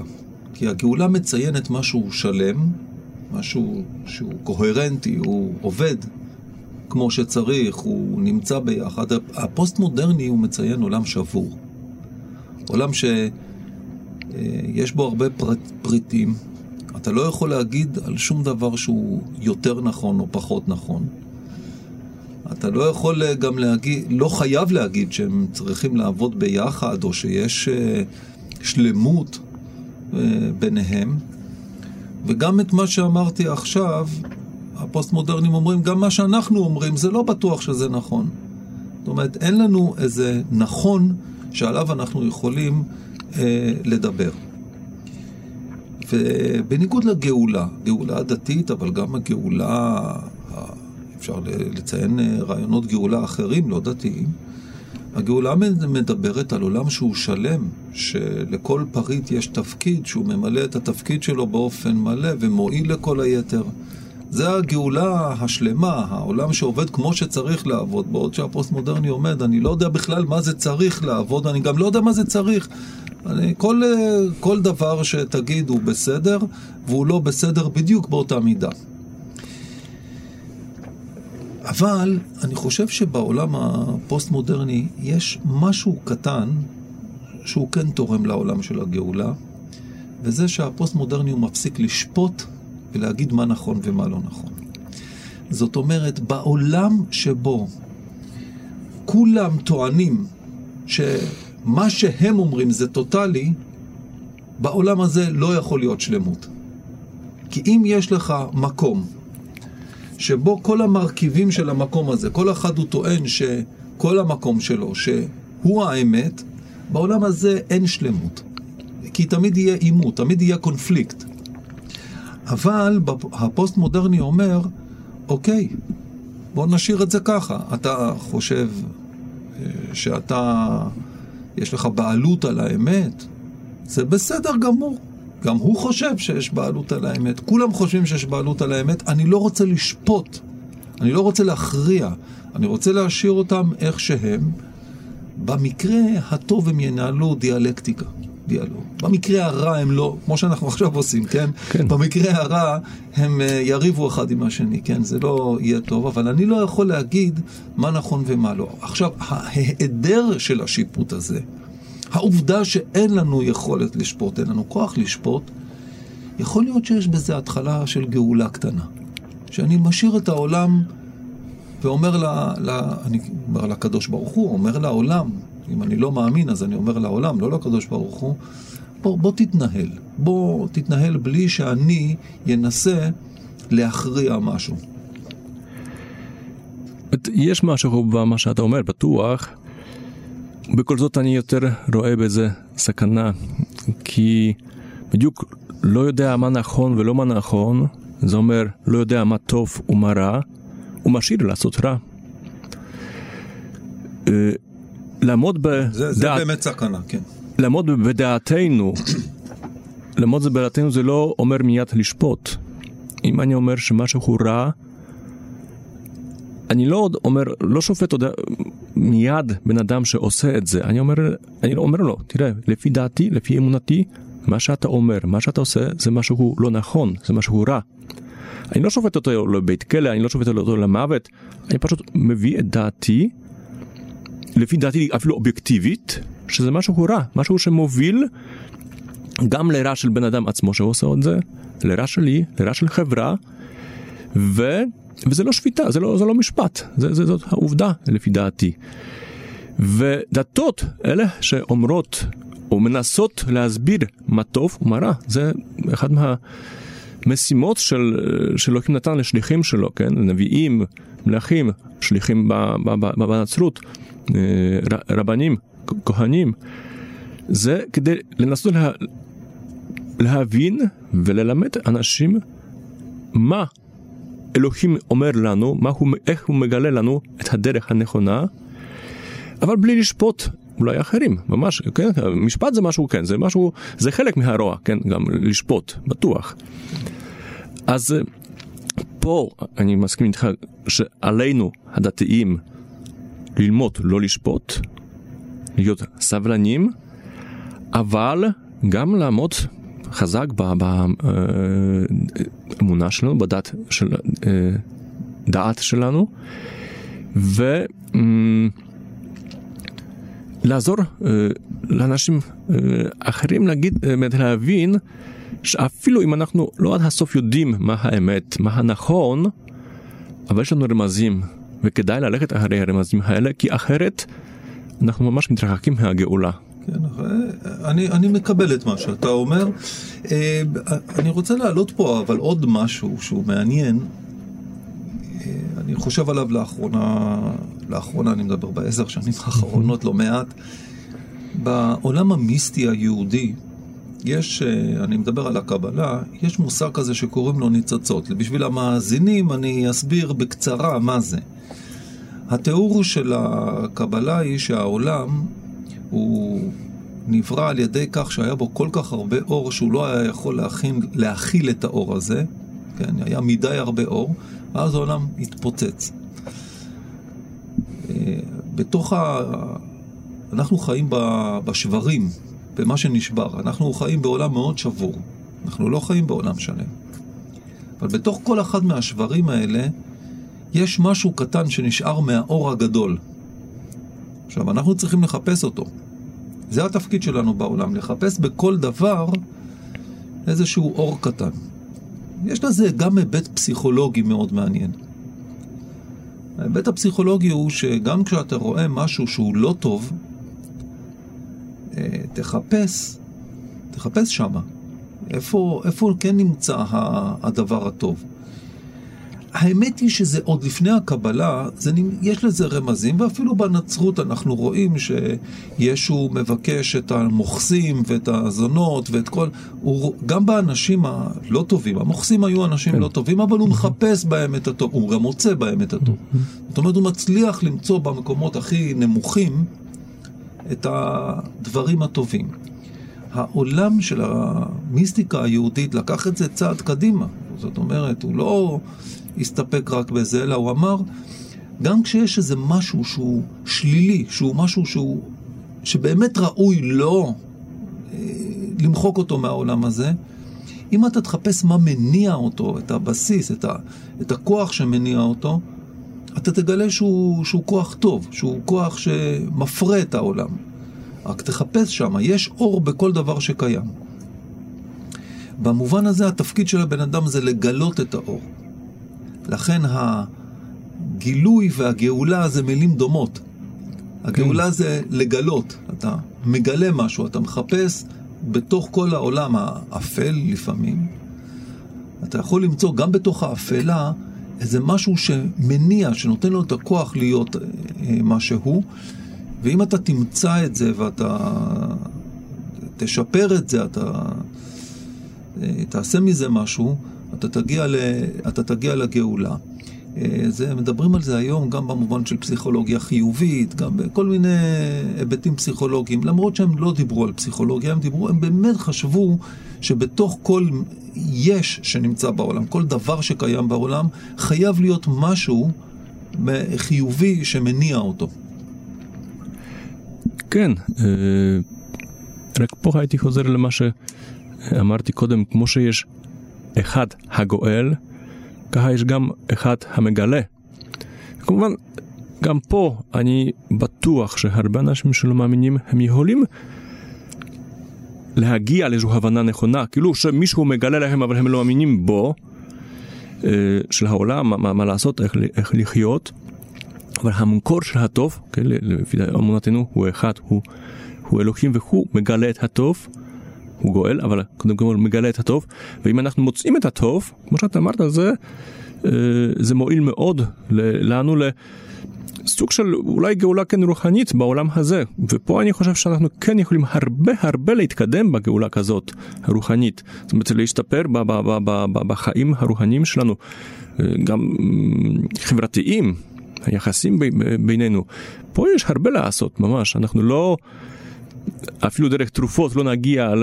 כי הגאולה מציינת משהו שלם, משהו שהוא קוהרנטי, הוא עובד כמו שצריך, הוא נמצא ביחד. הפוסט-מודרני הוא מציין עולם שבור. עולם שיש בו הרבה פרט, פריטים. אתה לא יכול להגיד על שום דבר שהוא יותר נכון או פחות נכון. אתה לא יכול גם להגיד, לא חייב להגיד שהם צריכים לעבוד ביחד, או שיש אה, שלמות אה, ביניהם. וגם את מה שאמרתי עכשיו, הפוסט-מודרנים אומרים, גם מה שאנחנו אומרים, זה לא בטוח שזה נכון. זאת אומרת, אין לנו איזה נכון שעליו אנחנו יכולים אה, לדבר. ובניגוד לגאולה, גאולה דתית, אבל גם הגאולה, אפשר לציין רעיונות גאולה אחרים, לא דתיים, הגאולה מדברת על עולם שהוא שלם, שלכל פריט יש תפקיד, שהוא ממלא את התפקיד שלו באופן מלא ומועיל לכל היתר. זה הגאולה השלמה, העולם שעובד כמו שצריך לעבוד, בעוד שהפוסט-מודרני עומד, אני לא יודע בכלל מה זה צריך לעבוד, אני גם לא יודע מה זה צריך. אני, כל, כל דבר שתגיד הוא בסדר, והוא לא בסדר בדיוק באותה מידה. אבל אני חושב שבעולם הפוסט-מודרני יש משהו קטן שהוא כן תורם לעולם של הגאולה, וזה שהפוסט-מודרני הוא מפסיק לשפוט ולהגיד מה נכון ומה לא נכון. זאת אומרת, בעולם שבו כולם טוענים שמה שהם אומרים זה טוטאלי, בעולם הזה לא יכול להיות שלמות. כי אם יש לך מקום שבו כל המרכיבים של המקום הזה, כל אחד הוא טוען שכל המקום שלו, שהוא האמת, בעולם הזה אין שלמות. כי תמיד יהיה עימות, תמיד יהיה קונפליקט. אבל הפוסט-מודרני אומר, אוקיי, בוא נשאיר את זה ככה. אתה חושב אה, שאתה, יש לך בעלות על האמת, זה בסדר גמור. גם הוא חושב שיש בעלות על האמת, כולם חושבים שיש בעלות על האמת, אני לא רוצה לשפוט, אני לא רוצה להכריע, אני רוצה להשאיר אותם איך שהם. במקרה הטוב הם ינהלו דיאלקטיקה. דיאלוג. במקרה הרע הם לא, כמו שאנחנו עכשיו עושים, כן? כן. במקרה הרע הם uh, יריבו אחד עם השני, כן? זה לא יהיה טוב, אבל אני לא יכול להגיד מה נכון ומה לא. עכשיו, ההיעדר של השיפוט הזה, העובדה שאין לנו יכולת לשפוט, אין לנו כוח לשפוט, יכול להיות שיש בזה התחלה של גאולה קטנה. שאני משאיר את העולם ואומר לה, לה, אני אומר לקדוש ברוך הוא, אומר לעולם, אם אני לא מאמין אז אני אומר לעולם, לא לקדוש ברוך הוא, בוא, בוא תתנהל, בוא תתנהל בלי שאני ינסה להכריע משהו. יש משהו במה שאתה אומר, בטוח. בכל זאת אני יותר רואה בזה סכנה, כי בדיוק לא יודע מה נכון ולא מה נכון, זה אומר לא יודע מה טוב ומה רע, ומשאיר לעשות רע. לעמוד בדעת... זה, זה באמת סכנה, כן. לעמוד בדעתנו, לעמוד בדעתנו זה לא אומר מיד לשפוט. אם אני אומר שמשהו רע, אני לא אומר, לא שופט עוד מיד בן אדם שעושה את זה, אני אומר, אני לא אומר לו, תראה, לפי דעתי, לפי אמונתי, מה שאתה אומר, מה שאתה עושה, זה משהו לא נכון, זה משהו רע. אני לא שופט אותו לבית כלא, אני לא שופט אותו למוות, אני פשוט מביא את דעתי, לפי דעתי אפילו אובייקטיבית, שזה משהו רע, משהו שמוביל גם לרע של בן אדם עצמו שעושה את זה, לרע שלי, לרע של חברה, ו... וזה לא שפיטה, זה לא, זה לא משפט, זה, זה, זאת העובדה לפי דעתי. ודתות, אלה שאומרות או מנסות להסביר מה טוב ומה רע, זה אחד מהמשימות של, שאלוהים נתן לשליחים שלו, כן? נביאים, מלכים, שליחים בנצרות, רבנים, כהנים. זה כדי לנסות לה, להבין וללמד אנשים מה אלוהים אומר לנו, מה הוא, איך הוא מגלה לנו את הדרך הנכונה, אבל בלי לשפוט אולי אחרים, ממש, כן, משפט זה משהו, כן, זה משהו, זה חלק מהרוע, כן, גם לשפוט, בטוח. אז אה, פה אני מסכים איתך שעלינו הדתיים ללמוד לא לשפוט, להיות סבלנים, אבל גם לעמוד חזק באמונה אה, שלנו, בדת של, אה, דעת שלנו, ולעזור אה, לאנשים אחרים להגיד, להבין שאפילו אם אנחנו לא עד הסוף יודעים מה האמת, מה הנכון, אבל יש לנו רמזים, וכדאי ללכת אחרי הרמזים האלה, כי אחרת אנחנו ממש מתרחקים מהגאולה. כן, אני, אני מקבל את מה שאתה אומר. אה, אני רוצה להעלות פה אבל עוד משהו שהוא מעניין. אה, אני חושב עליו לאחרונה, לאחרונה אני מדבר בעשר שנים האחרונות לא מעט. בעולם המיסטי היהודי, יש, אה, אני מדבר על הקבלה, יש מושג כזה שקוראים לו ניצוצות. בשביל המאזינים אני אסביר בקצרה מה זה. התיאור של הקבלה היא שהעולם הוא נברא על ידי כך שהיה בו כל כך הרבה אור שהוא לא היה יכול להכין, להכיל את האור הזה, כן, היה מדי הרבה אור, ואז העולם התפוצץ. אה, בתוך ה... אנחנו חיים בשברים, במה שנשבר. אנחנו חיים בעולם מאוד שבור. אנחנו לא חיים בעולם שלם. אבל בתוך כל אחד מהשברים האלה, יש משהו קטן שנשאר מהאור הגדול. עכשיו, אנחנו צריכים לחפש אותו. זה התפקיד שלנו בעולם, לחפש בכל דבר איזשהו אור קטן. יש לזה גם היבט פסיכולוגי מאוד מעניין. ההיבט הפסיכולוגי הוא שגם כשאתה רואה משהו שהוא לא טוב, אה, תחפש, תחפש שמה. איפה, איפה כן נמצא הדבר הטוב? האמת היא שזה עוד לפני הקבלה, זה, יש לזה רמזים, ואפילו בנצרות אנחנו רואים שישו מבקש את המוכסים ואת הזונות ואת כל... הוא, גם באנשים הלא טובים, המוכסים היו אנשים כן. לא טובים, אבל הוא מחפש בהם את הטוב, הוא גם מוצא בהם את הטוב. זאת אומרת, הוא מצליח למצוא במקומות הכי נמוכים את הדברים הטובים. העולם של המיסטיקה היהודית לקח את זה צעד קדימה. זאת אומרת, הוא לא הסתפק רק בזה, אלא הוא אמר, גם כשיש איזה משהו שהוא שלילי, שהוא משהו שהוא, שבאמת ראוי לא למחוק אותו מהעולם הזה, אם אתה תחפש מה מניע אותו, את הבסיס, את, ה, את הכוח שמניע אותו, אתה תגלה שהוא, שהוא כוח טוב, שהוא כוח שמפרה את העולם. רק תחפש שם, יש אור בכל דבר שקיים. במובן הזה התפקיד של הבן אדם זה לגלות את האור. לכן הגילוי והגאולה זה מילים דומות. הגאולה כן. זה לגלות, אתה מגלה משהו, אתה מחפש בתוך כל העולם האפל לפעמים, אתה יכול למצוא גם בתוך האפלה איזה משהו שמניע, שנותן לו את הכוח להיות אה, מה שהוא, ואם אתה תמצא את זה ואתה תשפר את זה, אתה אה, תעשה מזה משהו, אתה תגיע, ל, אתה תגיע לגאולה. אה, זה, מדברים על זה היום גם במובן של פסיכולוגיה חיובית, גם בכל מיני היבטים פסיכולוגיים. למרות שהם לא דיברו על פסיכולוגיה, הם דיברו, הם באמת חשבו שבתוך כל יש שנמצא בעולם, כל דבר שקיים בעולם, חייב להיות משהו חיובי שמניע אותו. כן, אה, רק פה הייתי חוזר למה שאמרתי קודם, כמו שיש אחד הגואל, ככה יש גם אחד המגלה. כמובן, גם פה אני בטוח שהרבה אנשים שלא מאמינים, הם יכולים להגיע לאיזו הבנה נכונה, כאילו שמישהו מגלה להם אבל הם לא מאמינים בו, אה, של העולם, מה, מה לעשות, איך, איך לחיות, אבל המקור של הטוב, כן, לפי אמונתנו, הוא אחד, הוא, הוא אלוהים והוא מגלה את הטוב. הוא גואל, אבל קודם כל מגלה את הטוב, ואם אנחנו מוצאים את הטוב, כמו שאתה אמרת, זה, אה, זה מועיל מאוד לנו לסוג של אולי גאולה כן רוחנית בעולם הזה, ופה אני חושב שאנחנו כן יכולים הרבה הרבה להתקדם בגאולה כזאת, רוחנית, זאת אומרת להשתפר בחיים הרוחניים שלנו, אה, גם חברתיים. היחסים בינינו. פה יש הרבה לעשות, ממש. אנחנו לא... אפילו דרך תרופות לא נגיע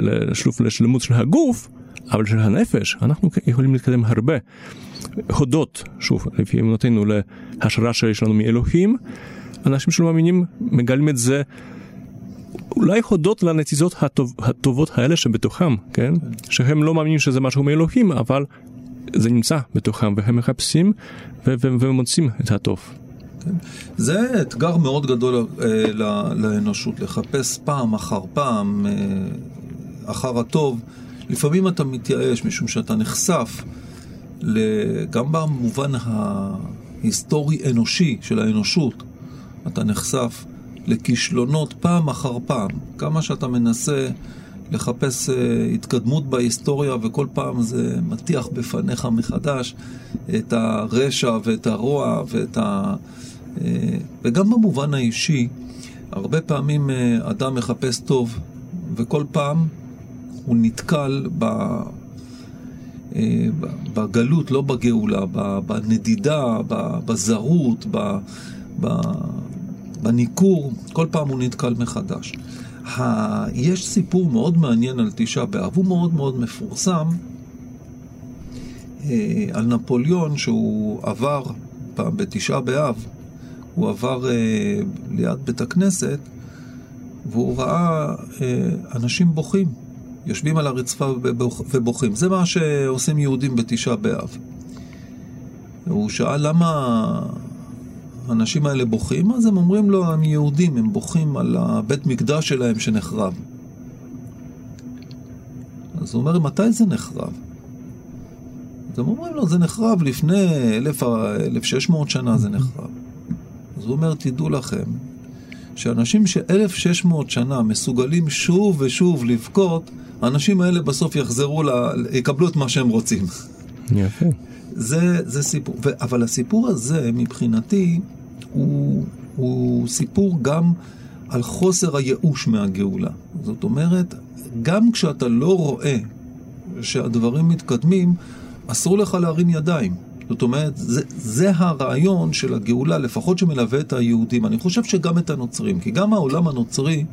לשלוף לשלמות של הגוף, אבל של הנפש, אנחנו יכולים להתקדם הרבה. הודות, שוב, לפי אמונתנו, להשראה שיש לנו מאלוהים, אנשים שלא מאמינים מגלים את זה אולי הודות לנציזות הטוב, הטובות האלה שבתוכם, כן? שהם לא מאמינים שזה משהו מאלוהים, אבל זה נמצא בתוכם, והם מחפשים ומוצאים את הטוב. כן. זה אתגר מאוד גדול אה, לאנושות, לחפש פעם אחר פעם אה, אחר הטוב. לפעמים אתה מתייאש משום שאתה נחשף, גם במובן ההיסטורי-אנושי של האנושות, אתה נחשף לכישלונות פעם אחר פעם. כמה שאתה מנסה לחפש uh, התקדמות בהיסטוריה, וכל פעם זה מטיח בפניך מחדש את הרשע ואת הרוע ואת ה... וגם במובן האישי, הרבה פעמים uh, אדם מחפש טוב, וכל פעם הוא נתקל ב... בגלות, לא בגאולה, בנדידה, בזרות, בניכור, כל פעם הוא נתקל מחדש. יש סיפור מאוד מעניין על תשעה באב, הוא מאוד מאוד מפורסם, אה, על נפוליאון שהוא עבר פעם בתשעה באב, הוא עבר אה, ליד בית הכנסת והוא ראה אה, אנשים בוכים, יושבים על הרצפה ובוכים. זה מה שעושים יהודים בתשעה באב. הוא שאל למה האנשים האלה בוכים, אז הם אומרים לו, הם יהודים, הם בוכים על הבית מקדש שלהם שנחרב. אז הוא אומר, מתי זה נחרב? אז הם אומרים לו, זה נחרב לפני 1,600 שנה זה נחרב. אז הוא אומר, תדעו לכם, שאנשים ש-1,600 שנה מסוגלים שוב ושוב לבכות, האנשים האלה בסוף יחזרו, ל... יקבלו את מה שהם רוצים. יפה. זה, זה סיפור, ו, אבל הסיפור הזה מבחינתי הוא, הוא סיפור גם על חוסר הייאוש מהגאולה. זאת אומרת, גם כשאתה לא רואה שהדברים מתקדמים, אסור לך להרים ידיים. זאת אומרת, זה, זה הרעיון של הגאולה, לפחות שמלווה את היהודים. אני חושב שגם את הנוצרים, כי גם העולם הנוצרי,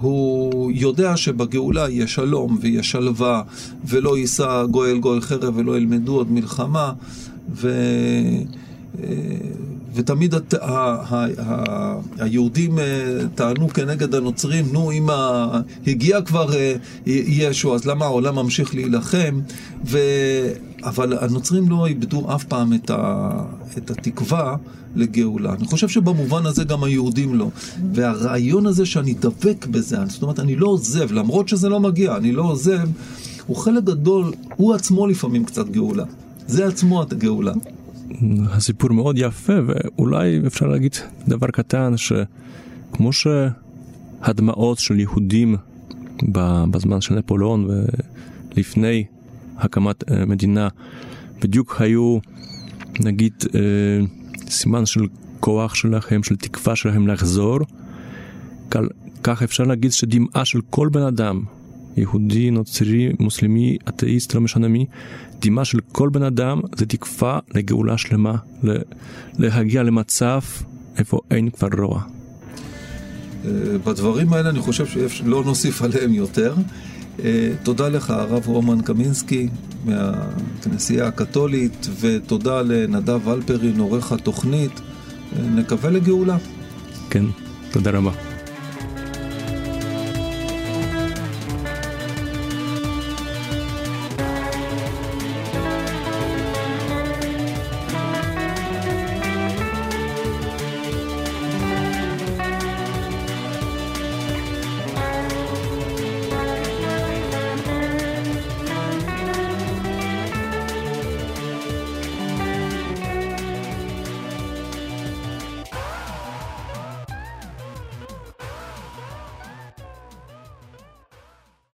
הוא יודע שבגאולה יש שלום ויש שלווה, ולא יישא גוי אל גוי חרב ולא ילמדו עוד מלחמה, ו... ותמיד הת... ה... ה... ה... היהודים אה, טענו כנגד הנוצרים, נו, אם ה... הגיע כבר אה, ישו, אז למה העולם ממשיך להילחם? ו... אבל הנוצרים לא איבדו אף פעם את, ה... את התקווה לגאולה. אני חושב שבמובן הזה גם היהודים לא. והרעיון הזה שאני דבק בזה, זאת אומרת, אני לא עוזב, למרות שזה לא מגיע, אני לא עוזב, הוא חלק גדול, הוא עצמו לפעמים קצת גאולה. זה עצמו הגאולה. הסיפור מאוד יפה, ואולי אפשר להגיד דבר קטן, שכמו שהדמעות של יהודים בזמן של נפוליאון ולפני הקמת מדינה בדיוק היו, נגיד, סימן של כוח שלכם, של תקווה שלכם לחזור, כך אפשר להגיד שדמעה של כל בן אדם, יהודי, נוצרי, מוסלמי, אתאיסט, לא משנה מי, דמעה של כל בן אדם זה תקווה לגאולה שלמה, להגיע למצב איפה אין כבר רוע. בדברים האלה אני חושב שלא נוסיף עליהם יותר. תודה לך, הרב רומן קמינסקי מהכנסייה הקתולית, ותודה לנדב אלפרין, עורך התוכנית. נקווה לגאולה. כן, תודה רבה.